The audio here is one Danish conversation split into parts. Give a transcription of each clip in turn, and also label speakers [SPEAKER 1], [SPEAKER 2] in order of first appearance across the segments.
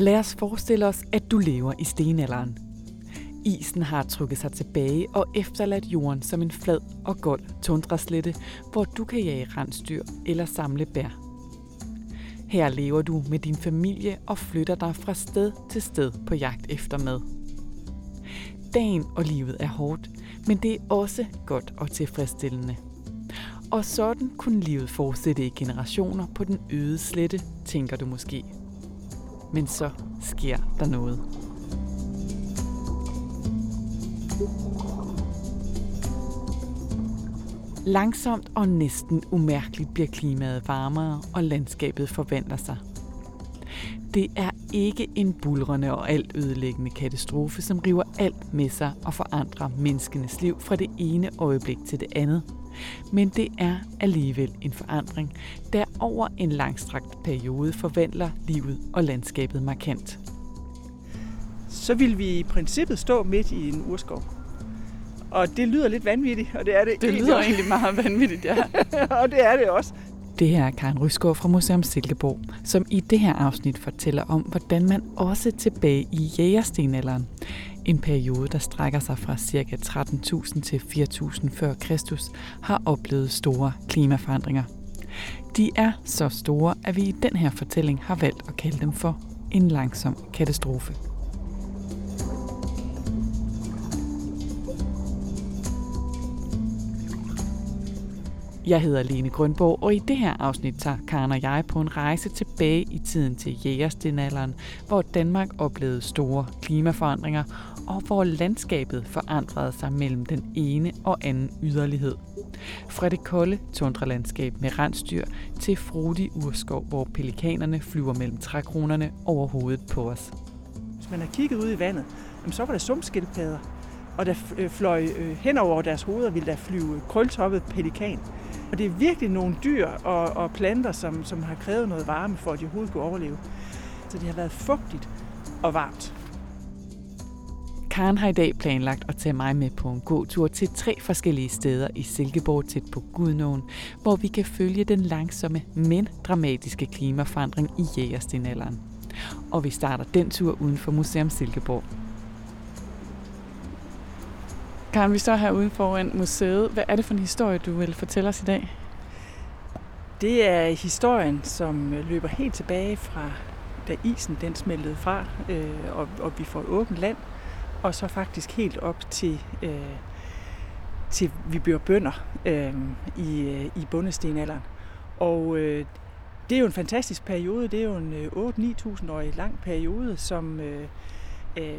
[SPEAKER 1] Lad os forestille os, at du lever i stenalderen. Isen har trukket sig tilbage og efterladt jorden som en flad og gold tundraslette, hvor du kan jage rensdyr eller samle bær. Her lever du med din familie og flytter dig fra sted til sted på jagt efter mad. Dagen og livet er hårdt, men det er også godt og tilfredsstillende. Og sådan kunne livet fortsætte i generationer på den øde slette, tænker du måske. Men så sker der noget. Langsomt og næsten umærkeligt bliver klimaet varmere, og landskabet forvandler sig. Det er ikke en bulrende og alt ødelæggende katastrofe, som river alt med sig og forandrer menneskenes liv fra det ene øjeblik til det andet. Men det er alligevel en forandring, der over en langstrakt periode forvandler livet og landskabet markant.
[SPEAKER 2] Så vil vi i princippet stå midt i en urskov. Og det lyder lidt vanvittigt, og det er det
[SPEAKER 1] Det lyder egentlig meget vanvittigt, ja.
[SPEAKER 2] og det er det også.
[SPEAKER 1] Det her er Karen Rysgaard fra Museum Silkeborg, som i det her afsnit fortæller om, hvordan man også tilbage i jægerstenalderen, en periode, der strækker sig fra ca. 13.000 til 4.000 før Kristus, har oplevet store klimaforandringer. De er så store, at vi i den her fortælling har valgt at kalde dem for en langsom katastrofe. Jeg hedder Lene Grønborg, og i det her afsnit tager Karen og jeg på en rejse tilbage i tiden til jægerstenalderen, hvor Danmark oplevede store klimaforandringer, og hvor landskabet forandrede sig mellem den ene og anden yderlighed. Fra det kolde tundralandskab med rensdyr til frodig urskov, hvor pelikanerne flyver mellem trækronerne over hovedet på os.
[SPEAKER 2] Hvis man har kigget ud i vandet, så var der sumskildpadder, og der øh, fløj øh, hen over deres hoveder, ville der flyve krøltoppet pelikan. Og det er virkelig nogle dyr og, og planter, som, som har krævet noget varme, for at de overhovedet kunne overleve. Så det har været fugtigt og varmt.
[SPEAKER 1] Karen har i dag planlagt at tage mig med på en gåtur til tre forskellige steder i Silkeborg tæt på Gudnåen, hvor vi kan følge den langsomme, men dramatiske klimaforandring i jægerstenalderen. Og vi starter den tur uden for Museum Silkeborg. Karen, vi står herude foran museet. Hvad er det for en historie, du vil fortælle os i dag?
[SPEAKER 2] Det er historien, som løber helt tilbage fra, da isen den smeltede fra, øh, og, og vi får åbent land, og så faktisk helt op til, øh, til vi bliver bønder øh, i, øh, i bundestenalderen. Og øh, det er jo en fantastisk periode. Det er jo en øh, 8-9.000 årig lang periode, som øh, øh,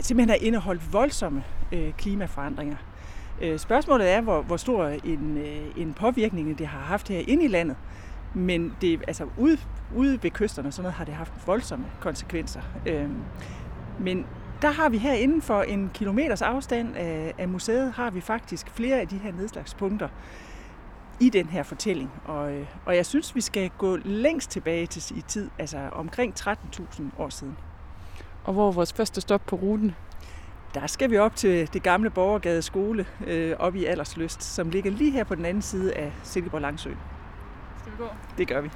[SPEAKER 2] simpelthen har indeholdt voldsomme øh, klimaforandringer. Øh, spørgsmålet er, hvor, hvor stor en, øh, en påvirkning det har haft her inde i landet. Men det, altså ude, ude ved kysterne og sådan noget, har det haft voldsomme konsekvenser. Øh, men der har vi her inden for en kilometers afstand af, af museet, har vi faktisk flere af de her nedslagspunkter i den her fortælling. Og, øh, og jeg synes, vi skal gå længst tilbage til i tid, altså omkring 13.000 år siden.
[SPEAKER 1] Og hvor er vores første stop på ruten?
[SPEAKER 2] Der skal vi op til det gamle Borgergade skole øh, op i Aldersløst, som ligger lige her på den anden side af Silkeborg Langsø.
[SPEAKER 1] Skal vi gå?
[SPEAKER 2] Det gør vi.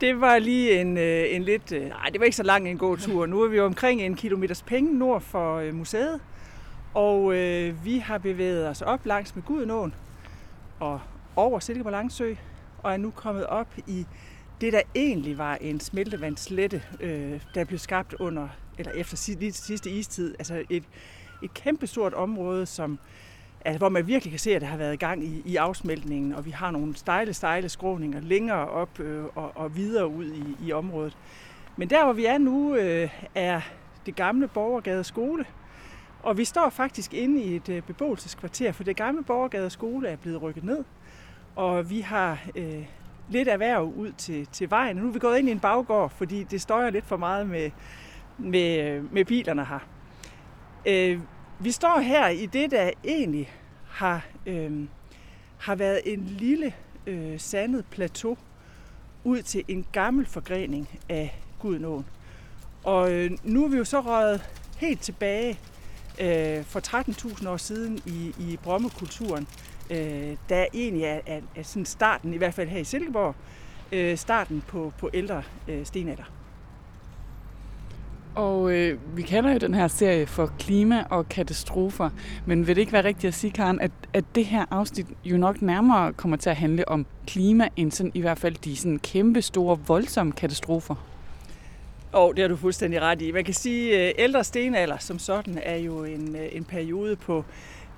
[SPEAKER 2] Det var lige en, øh, en lidt... Øh, nej, det var ikke så lang en god tur. Nu er vi omkring en kilometers penge nord for øh, museet. Og øh, vi har bevæget os op langs med Gudenåen og over Silkeborg Langsø og er nu kommet op i det, der egentlig var en smeltevandslette, øh, der blev skabt under, eller efter sidste istid. Altså et, et kæmpestort område, som, altså, hvor man virkelig kan se, at der har været gang i, i afsmeltningen, og vi har nogle stejle, stejle skråninger længere op øh, og, og videre ud i, i området. Men der, hvor vi er nu, øh, er det gamle Borgergade skole, og vi står faktisk inde i et øh, beboelseskvarter, for det gamle Borgergade skole er blevet rykket ned, og vi har øh, lidt erhverv ud til, til vejen. Nu er vi gået ind i en baggård, fordi det støjer lidt for meget med, med, øh, med bilerne her. Øh, vi står her i det, der egentlig har, øh, har været en lille øh, sandet plateau ud til en gammel forgrening af Gudenåen. Og øh, nu er vi jo så røget helt tilbage øh, for 13.000 år siden i, i brommekulturen, øh, der egentlig er, er, er sådan starten, i hvert fald her i Silkeborg, øh, starten på, på ældre øh, stenalder.
[SPEAKER 3] Og øh, vi kalder jo den her serie for klima og katastrofer, men vil det ikke være rigtigt at sige, Karen, at, at det her afsnit jo nok nærmere kommer til at handle om klima, end sådan i hvert fald de sådan kæmpe store, voldsomme katastrofer?
[SPEAKER 2] Og det har du fuldstændig ret i. Man kan sige, at ældre stenalder som sådan er jo en, øh, en periode på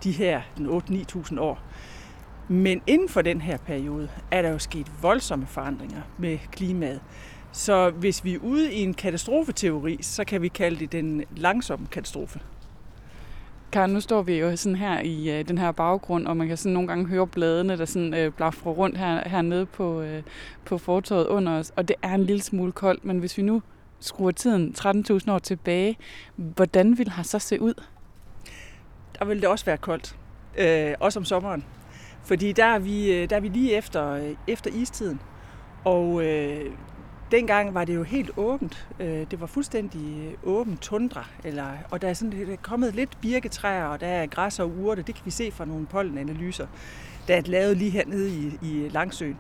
[SPEAKER 2] de her 8-9.000 år. Men inden for den her periode er der jo sket voldsomme forandringer med klimaet. Så hvis vi er ude i en katastrofeteori, så kan vi kalde det den langsomme katastrofe.
[SPEAKER 3] Karen, nu står vi jo sådan her i uh, den her baggrund, og man kan sådan nogle gange høre bladene, der sådan uh, blafrer rundt her, hernede på, uh, på fortorvet under os, og det er en lille smule koldt, men hvis vi nu skruer tiden 13.000 år tilbage, hvordan vil det så se ud?
[SPEAKER 2] Der vil det også være koldt, uh, også om sommeren. Fordi der er vi, der er vi lige efter, efter istiden, og øh, Dengang var det jo helt åbent. Øh, det var fuldstændig øh, åben tundra, eller, og der er, sådan, der er kommet lidt birketræer, og der er græs og urter. Det kan vi se fra nogle pollenanalyser, der er lavet lige hernede i, i Langsøen.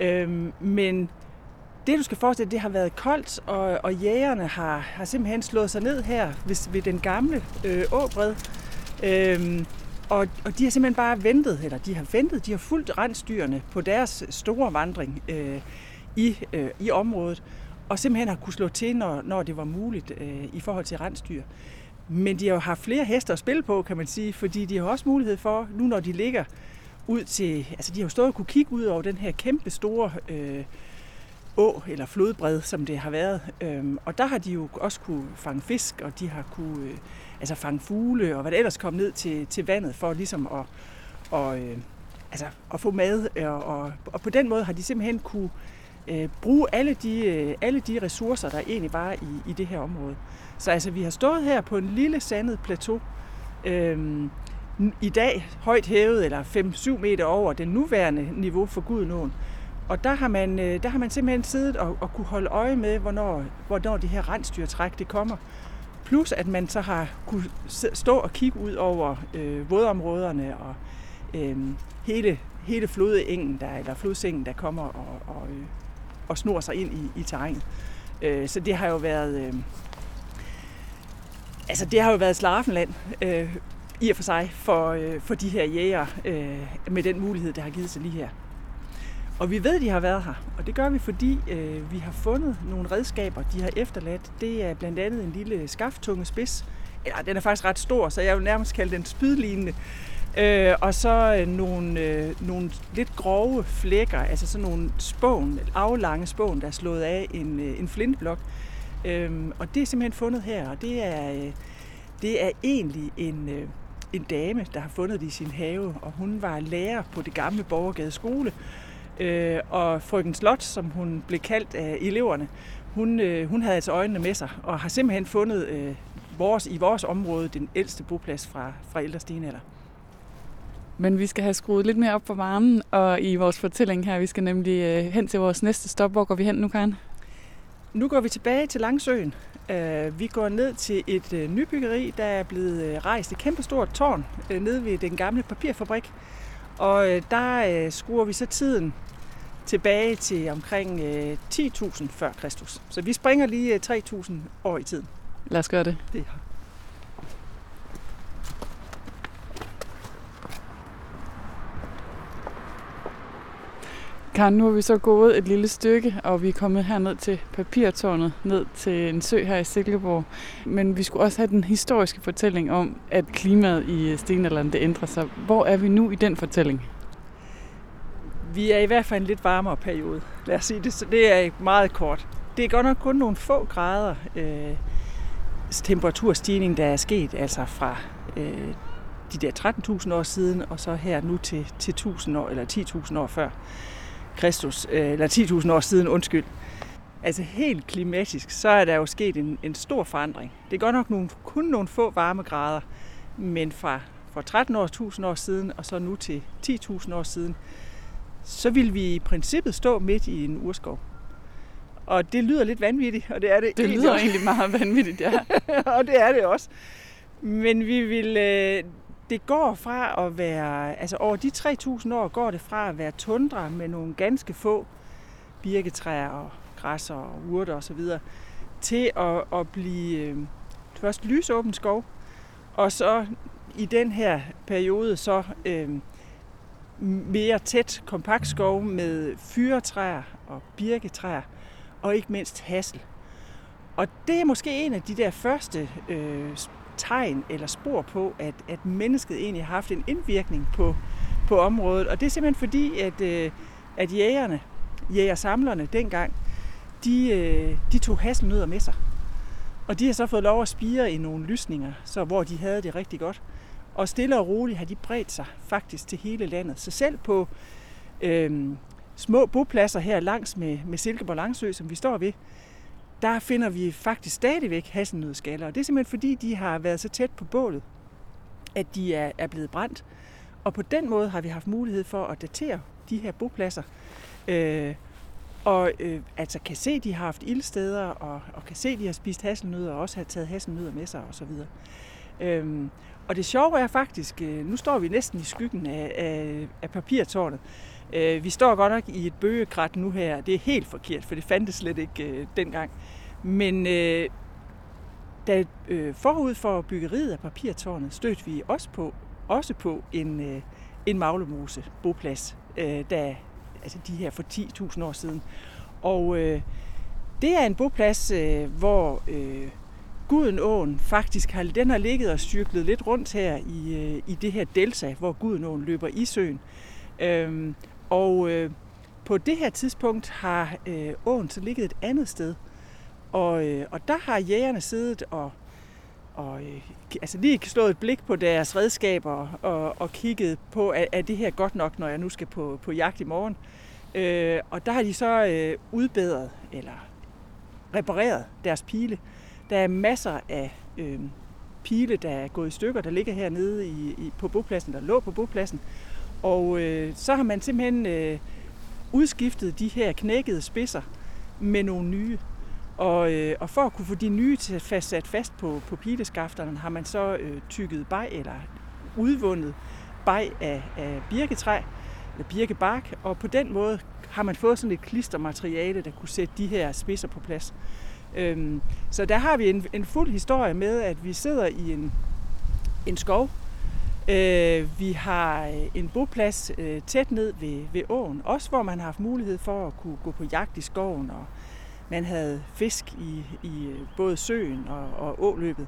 [SPEAKER 2] Øhm, men det, du skal forestille det har været koldt, og, og jægerne har, har simpelthen slået sig ned her ved, ved den gamle øh, åbred. Øhm, og, og de har simpelthen bare ventet, eller de har ventet, de har fulgt rensdyrene på deres store vandring. Øh, i, øh, i området, og simpelthen har kunne slå til, når, når det var muligt øh, i forhold til rensdyr. Men de har jo haft flere hester at spille på, kan man sige, fordi de har også mulighed for, nu når de ligger ud til, altså de har jo stået og kunne kigge ud over den her kæmpe store øh, å eller flodbred, som det har været. Øhm, og der har de jo også kunne fange fisk, og de har kunne øh, altså fange fugle, og hvad der ellers kom ned til, til vandet, for ligesom at, og, øh, altså, at få mad. Og, og, og på den måde har de simpelthen kunne øh, Øh, bruge alle de, øh, alle de ressourcer, der egentlig var i, i det her område. Så altså, vi har stået her på en lille sandet plateau, øh, i dag højt hævet, eller 5-7 meter over det nuværende niveau for Gudnåen. Og der har man, øh, der har man simpelthen siddet og, og kunne holde øje med, hvornår, hvornår det her rensdyrtræk det kommer. Plus at man så har kunne stå og kigge ud over øh, vådområderne og øh, hele, hele flodengen der, eller flodsengen, der kommer og, og, øh, og snor sig ind i, i terrænet. Øh, så det har jo været... Øh, altså det har jo været slaraffenland øh, i og for sig for, øh, for de her jæger øh, med den mulighed, der har givet sig lige her. Og vi ved, at de har været her, og det gør vi, fordi øh, vi har fundet nogle redskaber, de har efterladt. Det er blandt andet en lille skafttunge spids. Eller, den er faktisk ret stor, så jeg vil nærmest kalde den spydlignende. Øh, og så øh, nogle, øh, nogle lidt grove flækker, altså sådan nogle spån, aflange spån, der er slået af en, øh, en flintblok. Øh, og det er simpelthen fundet her, og det er, øh, det er egentlig en, øh, en dame, der har fundet det i sin have, og hun var lærer på det gamle Borgergade skole. Øh, og frøken Slot, som hun blev kaldt af eleverne, hun, øh, hun havde altså øjnene med sig, og har simpelthen fundet øh, vores, i vores område den ældste boplads fra, fra ældre stenalder.
[SPEAKER 3] Men vi skal have skruet lidt mere op for varmen, og i vores fortælling her, vi skal nemlig øh, hen til vores næste stop. Hvor går vi hen nu, Karen?
[SPEAKER 2] Nu går vi tilbage til Langsøen. Uh, vi går ned til et uh, nybyggeri, der er blevet rejst et kæmpestort tårn nede ved den gamle papirfabrik. Og der skruer vi så tiden tilbage til omkring uh, 10.000 før Kristus. Så vi springer lige uh, 3.000 år i tiden.
[SPEAKER 3] Lad os gøre det.
[SPEAKER 2] Det
[SPEAKER 3] Karen, nu har vi så gået et lille stykke, og vi er kommet herned til papirtårnet, ned til en sø her i Silkeborg. Men vi skulle også have den historiske fortælling om, at klimaet i stenalderen det ændrer sig. Hvor er vi nu i den fortælling?
[SPEAKER 2] Vi er i hvert fald en lidt varmere periode, lad os sige det. Så det er meget kort. Det er godt nok kun nogle få grader øh, temperaturstigning, der er sket, altså fra øh, de der 13.000 år siden, og så her nu til, til 1.000 år, eller 10.000 år før. Kristus, øh, eller 10.000 år siden, undskyld. Altså helt klimatisk, så er der jo sket en, en stor forandring. Det er godt nok nogle, kun nogle få varmegrader, men fra for 13 år, 1000 år siden, og så nu til 10.000 år siden, så vil vi i princippet stå midt i en urskov. Og det lyder lidt vanvittigt, og det er det
[SPEAKER 3] Det lyder egentlig meget vanvittigt, ja.
[SPEAKER 2] og det er det også. Men vi vil, øh, det går fra at være, altså over de 3.000 år går det fra at være tundra med nogle ganske få birketræer og græsser og urter osv., til at, at blive øh, først lysåben skov, og så i den her periode så øh, mere tæt kompakt skov med fyretræer og birketræer, og ikke mindst hassel. Og det er måske en af de der første øh, tegn eller spor på, at, at mennesket egentlig har haft en indvirkning på, på området. Og det er simpelthen fordi, at, øh, at jægerne, jægersamlerne dengang, de, øh, de tog hasselnødder med sig. Og de har så fået lov at spire i nogle lysninger, så hvor de havde det rigtig godt. Og stille og roligt har de bredt sig faktisk til hele landet. Så selv på øh, små bopladser her langs med, med Silkeborg Langsø, som vi står ved, der finder vi faktisk stadigvæk hasselnødskaller. Og det er simpelthen fordi, de har været så tæt på bålet, at de er, er blevet brændt. Og på den måde har vi haft mulighed for at datere de her bopladser. Øh, og øh, altså kan se, at de har haft ildsteder, og, og kan se, at de har spist hasselnødder, og også har taget hasselnødder med sig osv. Øhm, og det sjove er faktisk, øh, nu står vi næsten i skyggen af, af, af papirtårnet. Øh, vi står godt nok i et bøgekrat nu her. Det er helt forkert, for det fandtes slet ikke øh, dengang. Men øh, da øh, forud for byggeriet af papirtårnet stødte vi også på, også på en, øh, en maglemose boplads, øh, da, altså de her for 10.000 år siden. Og øh, det er en boplads, øh, hvor øh, Gudenåen faktisk har, den har ligget og styrklet lidt rundt her i, øh, i det her delta, hvor Gudenåen løber i søen. Øhm, og øh, på det her tidspunkt har øh, åen så ligget et andet sted. Og, øh, og der har jægerne siddet og, og øh, altså lige slået et blik på deres redskaber og, og kigget på, er, er det her godt nok, når jeg nu skal på, på jagt i morgen. Øh, og der har de så øh, udbedret eller repareret deres pile. Der er masser af øh, pile, der er gået i stykker, der ligger hernede i, i, på bopladsen, der lå på bopladsen. Og øh, så har man simpelthen øh, udskiftet de her knækkede spidser med nogle nye. Og, øh, og for at kunne få de nye til fast, sat fast på, på pileskafterne, har man så øh, tykket bag eller udvundet bag af, af birketræ, eller birkebark, og på den måde har man fået sådan et klistermateriale, der kunne sætte de her spidser på plads. Øhm, så der har vi en, en fuld historie med, at vi sidder i en, en skov, Øh, vi har øh, en boplads øh, tæt ned ved, ved åen, også hvor man har haft mulighed for at kunne gå på jagt i skoven, og man havde fisk i, i øh, både søen og, og åløbet.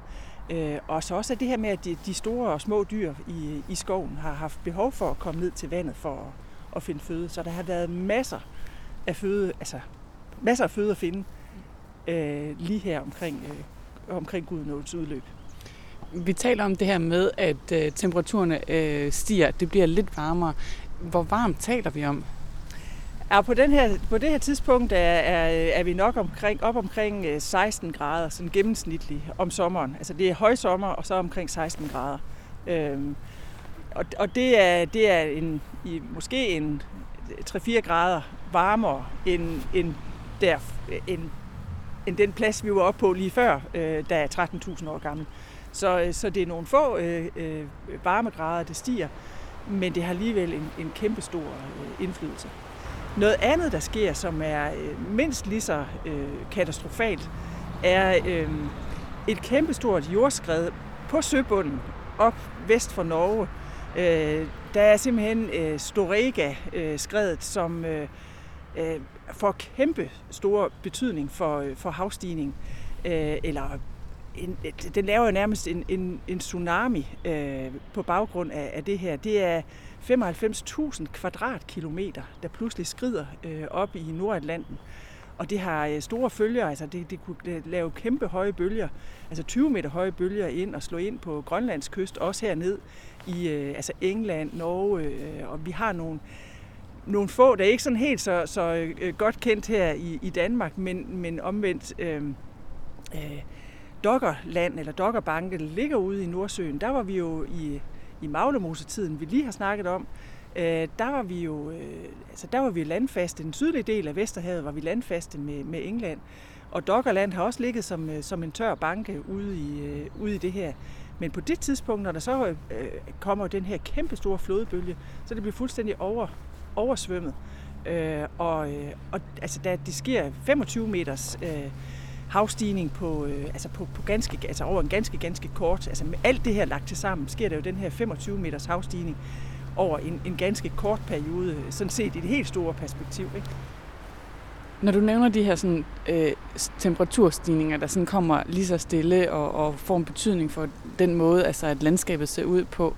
[SPEAKER 2] Øh, og så også det her med, at de, de store og små dyr i, i skoven har haft behov for at komme ned til vandet for at, at finde føde. Så der har været masser af føde, altså masser af føde at finde øh, lige her omkring, øh, omkring Gudenåens udløb
[SPEAKER 1] vi taler om det her med, at øh, temperaturerne øh, stiger, det bliver lidt varmere. Hvor varmt taler vi om?
[SPEAKER 2] Ja, på, den her, på det her tidspunkt er, er, er vi nok omkring, op omkring øh, 16 grader, sådan gennemsnitligt om sommeren. Altså det er højsommer, og så omkring 16 grader. Øhm, og, og det er, det er en, i, måske en 3-4 grader varmere end, end, der, øh, end, end den plads, vi var oppe på lige før, øh, der er 13.000 år gammel. Øh, så øh, så det er nogle få øh, øh, varmegrader, det stiger, men det har alligevel en, en kæmpe stor øh, indflydelse. Noget andet, der sker, som er øh, mindst lige så øh, katastrofalt, er øh, et kæmpestort jordskred på søbunden op vest for Norge. Øh, der er simpelthen øh, Storega-skredet, øh, som øh, øh får kæmpe stor betydning for, øh, for havstigning, øh, eller en, den laver jo nærmest en, en, en tsunami øh, på baggrund af, af det her. Det er 95.000 kvadratkilometer, der pludselig skrider øh, op i Nordatlanten. Og det har øh, store følger, altså det, det kunne øh, lave kæmpe høje bølger, altså 20 meter høje bølger ind og slå ind på Grønlands kyst, også herned i øh, altså England, Norge, øh, og vi har nogle, nogle få, der er ikke sådan helt så, så øh, godt kendt her i, i Danmark, men, men omvendt øh, øh, Dokkerland eller Dokkerbanke, ligger ude i Nordsøen, der var vi jo i, i Maglemosetiden, vi lige har snakket om, øh, der var vi jo øh, altså der var vi landfaste. Den sydlige del af Vesterhavet var vi landfaste med, med England. Og Dokkerland har også ligget som, øh, som en tør banke ude i, øh, ude i det her. Men på det tidspunkt, når der så øh, kommer den her kæmpe store flodbølge, så det bliver fuldstændig over, oversvømmet. Øh, og, øh, og altså, da det sker 25 meters øh, havstigning på, øh, altså på, på ganske, altså over en ganske, ganske kort, altså med alt det her lagt til sammen, sker der jo den her 25 meters havstigning over en, en ganske kort periode, øh, sådan set i det helt store perspektiv. Ikke?
[SPEAKER 3] Når du nævner de her sådan, øh, temperaturstigninger, der sådan kommer lige så stille og, og får en betydning for den måde, altså at landskabet ser ud på,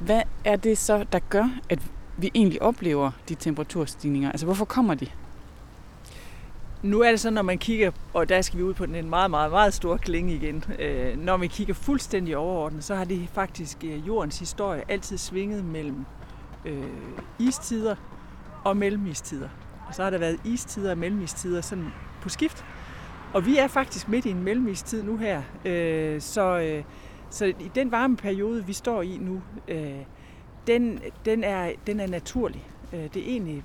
[SPEAKER 3] hvad er det så, der gør, at vi egentlig oplever de temperaturstigninger? Altså hvorfor kommer de?
[SPEAKER 2] Nu er det sådan, når man kigger, og der skal vi ud på den en meget, meget, meget stor klinge igen. Øh, når vi kigger fuldstændig overordnet, så har det faktisk øh, jordens historie altid svinget mellem øh, istider og mellemistider. Og så har der været istider og mellemistider sådan på skift. Og vi er faktisk midt i en mellemistid nu her. Øh, så, øh, så i den varme periode, vi står i nu, øh, den, den, er, den er naturlig. Øh, det er egentlig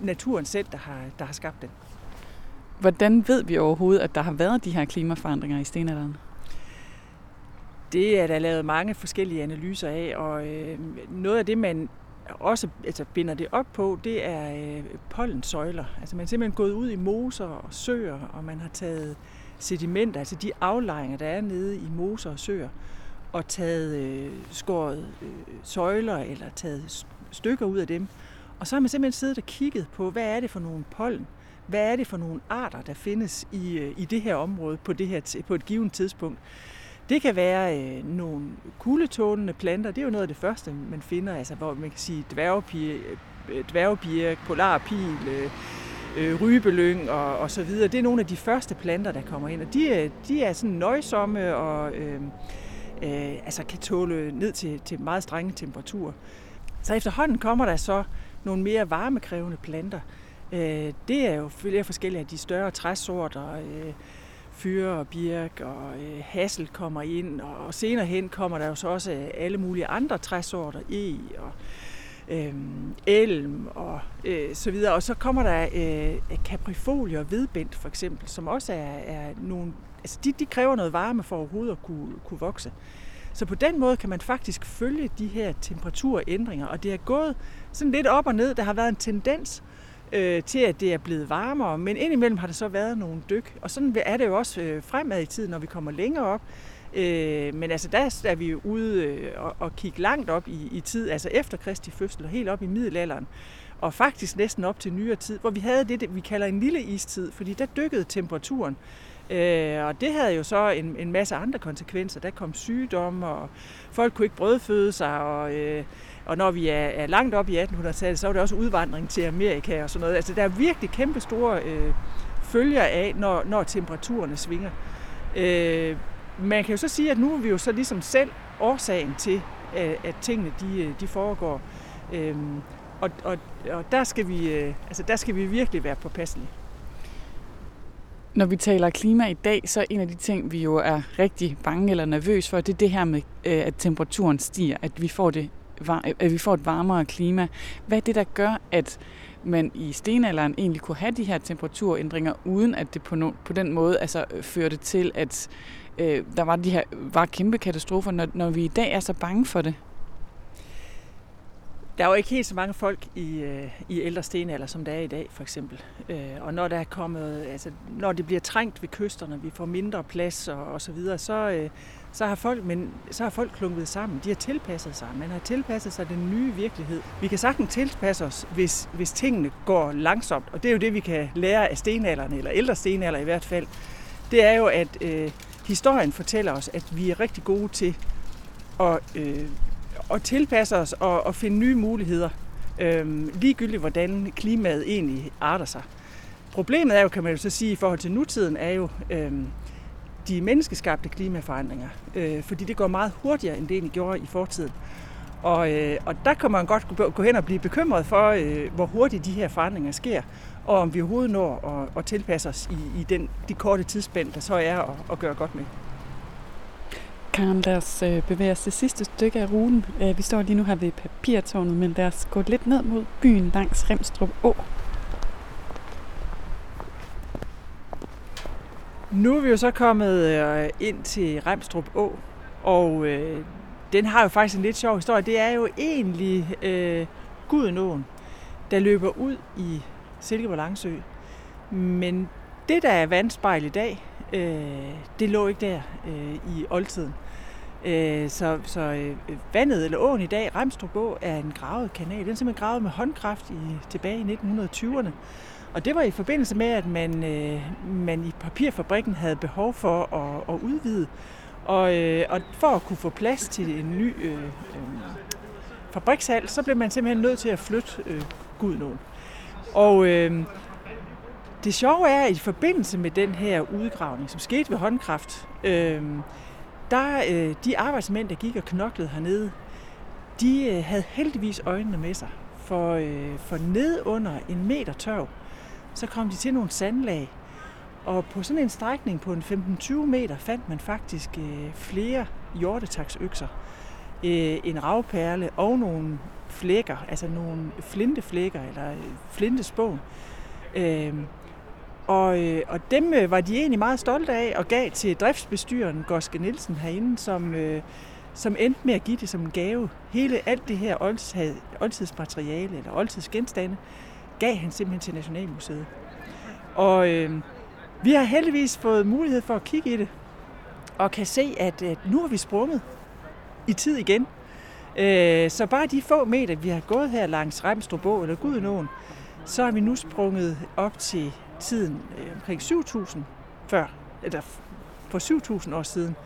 [SPEAKER 2] naturen selv, der har, der har skabt den.
[SPEAKER 3] Hvordan ved vi overhovedet, at der har været de her klimaforandringer i stenalderen?
[SPEAKER 2] Det er der lavet mange forskellige analyser af, og øh, noget af det, man også altså, binder det op på, det er øh, pollensøjler. Altså man er simpelthen gået ud i moser og søer, og man har taget sedimenter, altså de aflejringer, der er nede i moser og søer, og taget øh, skåret øh, søjler eller taget stykker ud af dem. Og så har man simpelthen siddet og kigget på, hvad er det for nogle pollen, hvad er det for nogle arter, der findes i, øh, i det her område på, det her, på et givet tidspunkt. Det kan være øh, nogle kugletålende planter. Det er jo noget af det første, man finder, altså, hvor man kan sige dværgbirk, øh, polarpil, øh, øh, rybelyng og, og så videre. Det er nogle af de første planter, der kommer ind, og de, øh, de er sådan nøjsomme og øh, øh, altså kan tåle ned til, til meget strenge temperaturer. Så efterhånden kommer der så nogle mere varmekrævende planter. Øh, det er jo flere forskellige af de større træsorter. Øh, fyre og birk og øh, hassel kommer ind, og, og senere hen kommer der jo så også øh, alle mulige andre træsorter i, og øh, elm og øh, så videre. Og så kommer der øh, og hvidbent for eksempel, som også er, er nogle, altså de, de kræver noget varme for overhovedet at kunne, kunne vokse. Så på den måde kan man faktisk følge de her temperaturændringer, og det er gået sådan lidt op og ned. Der har været en tendens øh, til, at det er blevet varmere. Men indimellem har der så været nogle dyk. Og sådan er det jo også øh, fremad i tiden, når vi kommer længere op. Øh, men altså der er vi jo ude øh, og, og kigge langt op i, i tid, altså efter Kristi fødsel og helt op i middelalderen. Og faktisk næsten op til nyere tid, hvor vi havde det, vi kalder en lille istid, fordi der dykkede temperaturen. Øh, og det havde jo så en, en masse andre konsekvenser. Der kom sygdomme, og folk kunne ikke brødføde sig, og øh, og når vi er, er langt op i 1800-tallet, så er det også udvandring til Amerika og sådan noget. Altså der er virkelig kæmpe store øh, følger af, når, når temperaturerne svinger. Øh, man kan jo så sige, at nu er vi jo så ligesom selv årsagen til, at, at tingene de, øh, de foregår. Øh, og, og, og der, skal vi, øh, altså der skal vi virkelig være påpasselige.
[SPEAKER 3] Når vi taler klima i dag, så er en af de ting, vi jo er rigtig bange eller nervøs for, det er det her med, øh, at temperaturen stiger, at vi får det at vi får et varmere klima. Hvad er det, der gør, at man i stenalderen egentlig kunne have de her temperaturændringer, uden at det på, no, på den måde altså, øh, førte til, at øh, der var de her var kæmpe katastrofer, når, når vi i dag er så bange for det?
[SPEAKER 2] Der er jo ikke helt så mange folk i, øh, i ældre stenalder, som der er i dag, for eksempel. Øh, og når der er kommet, altså, når det bliver trængt ved kysterne, vi får mindre plads og, og så videre, så, øh, så har folk, men, så har folk klumpet sammen. De har tilpasset sig. Man har tilpasset sig den nye virkelighed. Vi kan sagtens tilpasse os, hvis, hvis tingene går langsomt. Og det er jo det, vi kan lære af stenalderne, eller ældre stenalder i hvert fald. Det er jo, at øh, historien fortæller os, at vi er rigtig gode til at, øh, at tilpasse os og, at finde nye muligheder. Øh, ligegyldigt, hvordan klimaet egentlig arter sig. Problemet er jo, kan man jo så sige, i forhold til nutiden, er jo, øh, de menneskeskabte klimaforandringer, øh, fordi det går meget hurtigere, end det egentlig gjorde i fortiden. Og, øh, og der kan man godt gå hen og blive bekymret for, øh, hvor hurtigt de her forandringer sker, og om vi overhovedet når at, at tilpasse os i, i den, de korte tidsspænd, der så er at, at gøre godt med.
[SPEAKER 3] Karen, lad os øh, bevæge os det sidste stykke af ruten. Øh, vi står lige nu her ved papirtårnet, men lad os gå lidt ned mod byen langs Remstrup Å.
[SPEAKER 2] Nu er vi jo så kommet øh, ind til Remstrup Å, Og øh, den har jo faktisk en lidt sjov historie. Det er jo egentlig øh, Gudenåen, der løber ud i Silkeborg Langsø. Men det, der er vandspejl i dag, øh, det lå ikke der øh, i oldtiden. Øh, så så øh, vandet eller åen i dag, Remstrup Å, er en gravet kanal. Den er simpelthen gravet med håndkraft i, tilbage i 1920'erne. Og det var i forbindelse med, at man, øh, man i papirfabrikken havde behov for at, at udvide. Og, øh, og for at kunne få plads til en ny øh, øh, fabrikshal, så blev man simpelthen nødt til at flytte øh, Gudnåen. Og øh, det sjove er, at i forbindelse med den her udgravning, som skete ved håndkraft, øh, der øh, de arbejdsmænd, der gik og knoklede hernede, de øh, havde heldigvis øjnene med sig. For, øh, for ned under en meter tørv, så kom de til nogle sandlag. Og på sådan en strækning på en 15-20 meter fandt man faktisk øh, flere hjortetaksøkser, øh, en ravperle og nogle flækker, altså nogle flinteflækker eller øh, flintespån. Øh, og, øh, og dem øh, var de egentlig meget stolte af og gav til driftsbestyren Goske Nielsen herinde, som, øh, som endte med at give det som en gave. Hele alt det her oldtidsmateriale eller oldtidsgenstande gav han simpelthen til Nationalmuseet. Og øh, vi har heldigvis fået mulighed for at kigge i det, og kan se, at, øh, nu har vi sprunget i tid igen. Øh, så bare de få meter, vi har gået her langs Remstrup eller Gudenåen, så har vi nu sprunget op til tiden øh, omkring 7.000 før, eller for 7.000 år siden.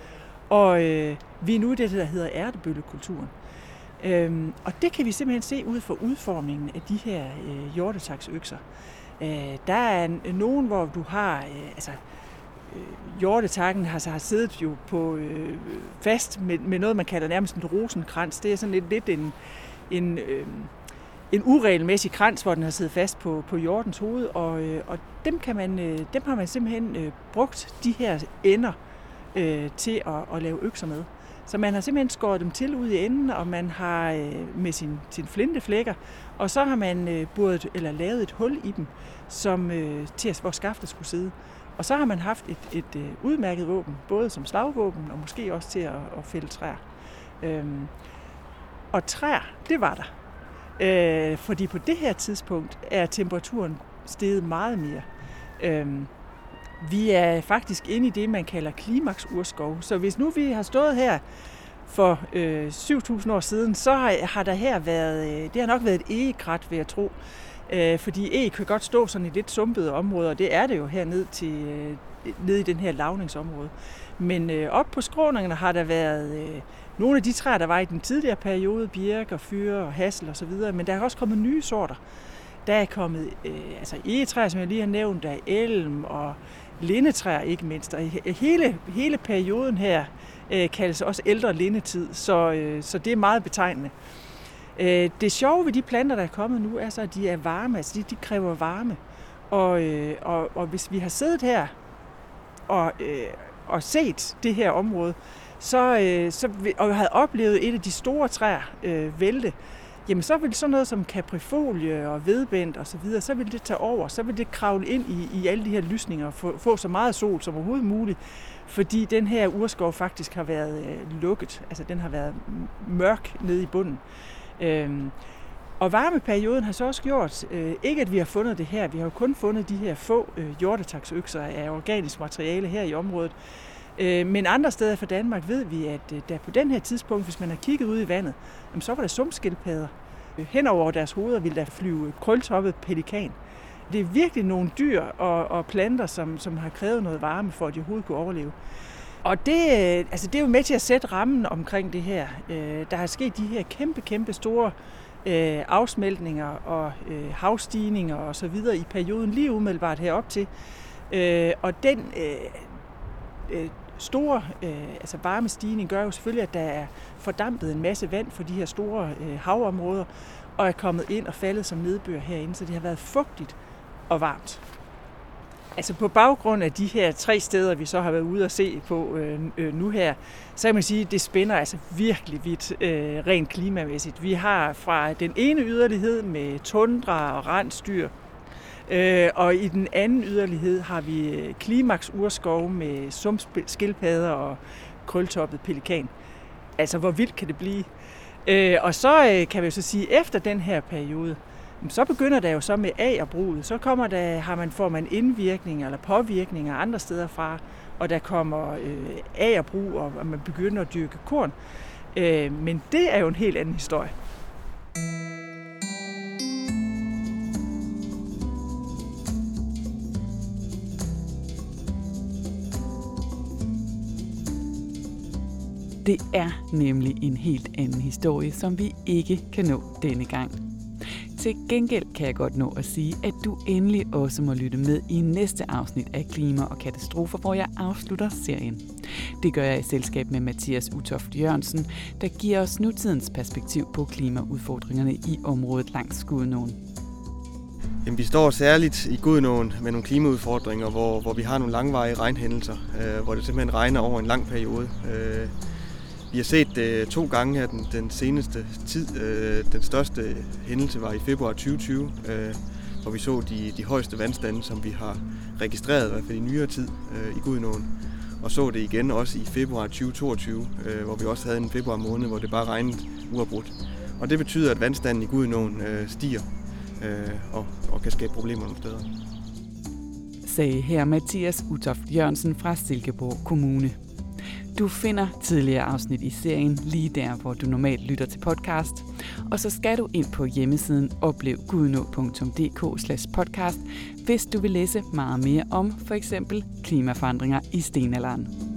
[SPEAKER 2] Og øh, vi er nu i det, der hedder ærtebøllekulturen. Øhm, og det kan vi simpelthen se ud fra udformningen af de her øh, hjortetaksøkser. Øh, der er en, øh, nogen, hvor du har, øh, altså øh, hjortetakken har, har siddet jo på øh, fast med, med noget, man kalder nærmest en rosenkrans. Det er sådan lidt, lidt en, en øh, en uregelmæssig krans, hvor den har siddet fast på, på jordens hoved, og, øh, og dem, kan man, øh, dem har man simpelthen øh, brugt de her ender øh, til at, at lave økser med. Så man har simpelthen skåret dem til ud i enden, og man har øh, med sin, sin flinteflækker, og så har man øh, buret, eller lavet et hul i dem, som, øh, til hvor skaftet skulle sidde. Og så har man haft et, et øh, udmærket våben, både som slagvåben og måske også til at, at fælde træer. Øhm, og træer, det var der. Øh, fordi på det her tidspunkt er temperaturen steget meget mere. Øh, vi er faktisk inde i det, man kalder klimaksurskov. Så hvis nu vi har stået her for øh, 7.000 år siden, så har, har der her været, øh, det har nok været et egekrat, vil jeg tro. Øh, fordi eg kan godt stå sådan i lidt sumpede områder, og det er det jo her ned til, øh, ned i den her lavningsområde. Men øh, op på skråningerne har der været øh, nogle af de træer, der var i den tidligere periode, birk og fyre og hassel og så videre, men der er også kommet nye sorter. Der er kommet øh, altså egetræer, som jeg lige har nævnt, der er elm og lindetræer ikke mindst. Og hele, hele perioden her øh, kaldes også ældre lindetid, så, øh, så det er meget betegnende. Øh, det sjove ved de planter, der er kommet nu, er så, at de er varme, altså de, de kræver varme. Og, øh, og, og hvis vi har siddet her og, øh, og set det her område, så, øh, så, og havde oplevet et af de store træer øh, vælte, jamen så vil sådan noget som kaprifolie og vedbænd og så videre, så vil det tage over, så vil det kravle ind i, i alle de her lysninger og få, få så meget sol som overhovedet muligt, fordi den her urskov faktisk har været øh, lukket, altså den har været mørk nede i bunden. Øhm, og varmeperioden har så også gjort, øh, ikke at vi har fundet det her, vi har jo kun fundet de her få øh, hjortetaksøkser af organisk materiale her i området, Øh, men andre steder fra Danmark ved vi, at øh, der på den her tidspunkt, hvis man har kigget ud i vandet, så var der sumskildpadder. Øh, hen over deres hoveder ville der flyve krøltoppet pelikan. Det er virkelig nogle dyr og, og planter, som, som har krævet noget varme for, at de overhovedet kunne overleve. Og det, altså det er jo med til at sætte rammen omkring det her. Der har sket de her kæmpe, kæmpe store afsmeltninger og havstigninger og så videre i perioden lige umiddelbart herop til. Og den, store øh, altså varmestigning gør jo selvfølgelig, at der er fordampet en masse vand for de her store øh, havområder, og er kommet ind og faldet som nedbør herinde, så det har været fugtigt og varmt. Altså på baggrund af de her tre steder, vi så har været ude at se på øh, øh, nu her, så kan man sige, at det spænder altså virkelig vidt øh, rent klimamæssigt. Vi har fra den ene yderlighed med tundra og rensdyr, Øh, og i den anden yderlighed har vi øh, klimaks urskov med sumpskildpadder og krøltoppet pelikan. Altså, hvor vildt kan det blive? Øh, og så øh, kan vi jo så sige, efter den her periode, så begynder der jo så med agerbruget. Så kommer der, har man, får man indvirkninger eller påvirkninger andre steder fra, og der kommer øh, agerbrug, og man begynder at dyrke korn. Øh, men det er jo en helt anden historie.
[SPEAKER 1] Det er nemlig en helt anden historie, som vi ikke kan nå denne gang. Til gengæld kan jeg godt nå at sige, at du endelig også må lytte med i næste afsnit af Klima og Katastrofer, hvor jeg afslutter serien. Det gør jeg i selskab med Mathias Utoft Jørgensen, der giver os nutidens perspektiv på klimaudfordringerne i området langs Gudnåen.
[SPEAKER 4] Jamen, vi står særligt i Gudnåen med nogle klimaudfordringer, hvor, hvor vi har nogle langvarige regnhændelser, øh, hvor det simpelthen regner over en lang periode. Øh, vi har set det to gange her den, den seneste tid. Øh, den største hændelse var i februar 2020, øh, hvor vi så de, de højeste vandstande, som vi har registreret, i hvert fald i nyere tid, øh, i Gudnåen. Og så det igen også i februar 2022, øh, hvor vi også havde en februar måned, hvor det bare regnede uafbrudt. Og det betyder, at vandstanden i Gudnåen øh, stiger øh, og, og kan skabe problemer nogle steder.
[SPEAKER 1] Sagde her Mathias Utoft Jørgensen fra Silkeborg Kommune. Du finder tidligere afsnit i serien lige der, hvor du normalt lytter til podcast. Og så skal du ind på hjemmesiden oplevgudnå.dk podcast, hvis du vil læse meget mere om for eksempel klimaforandringer i stenalderen.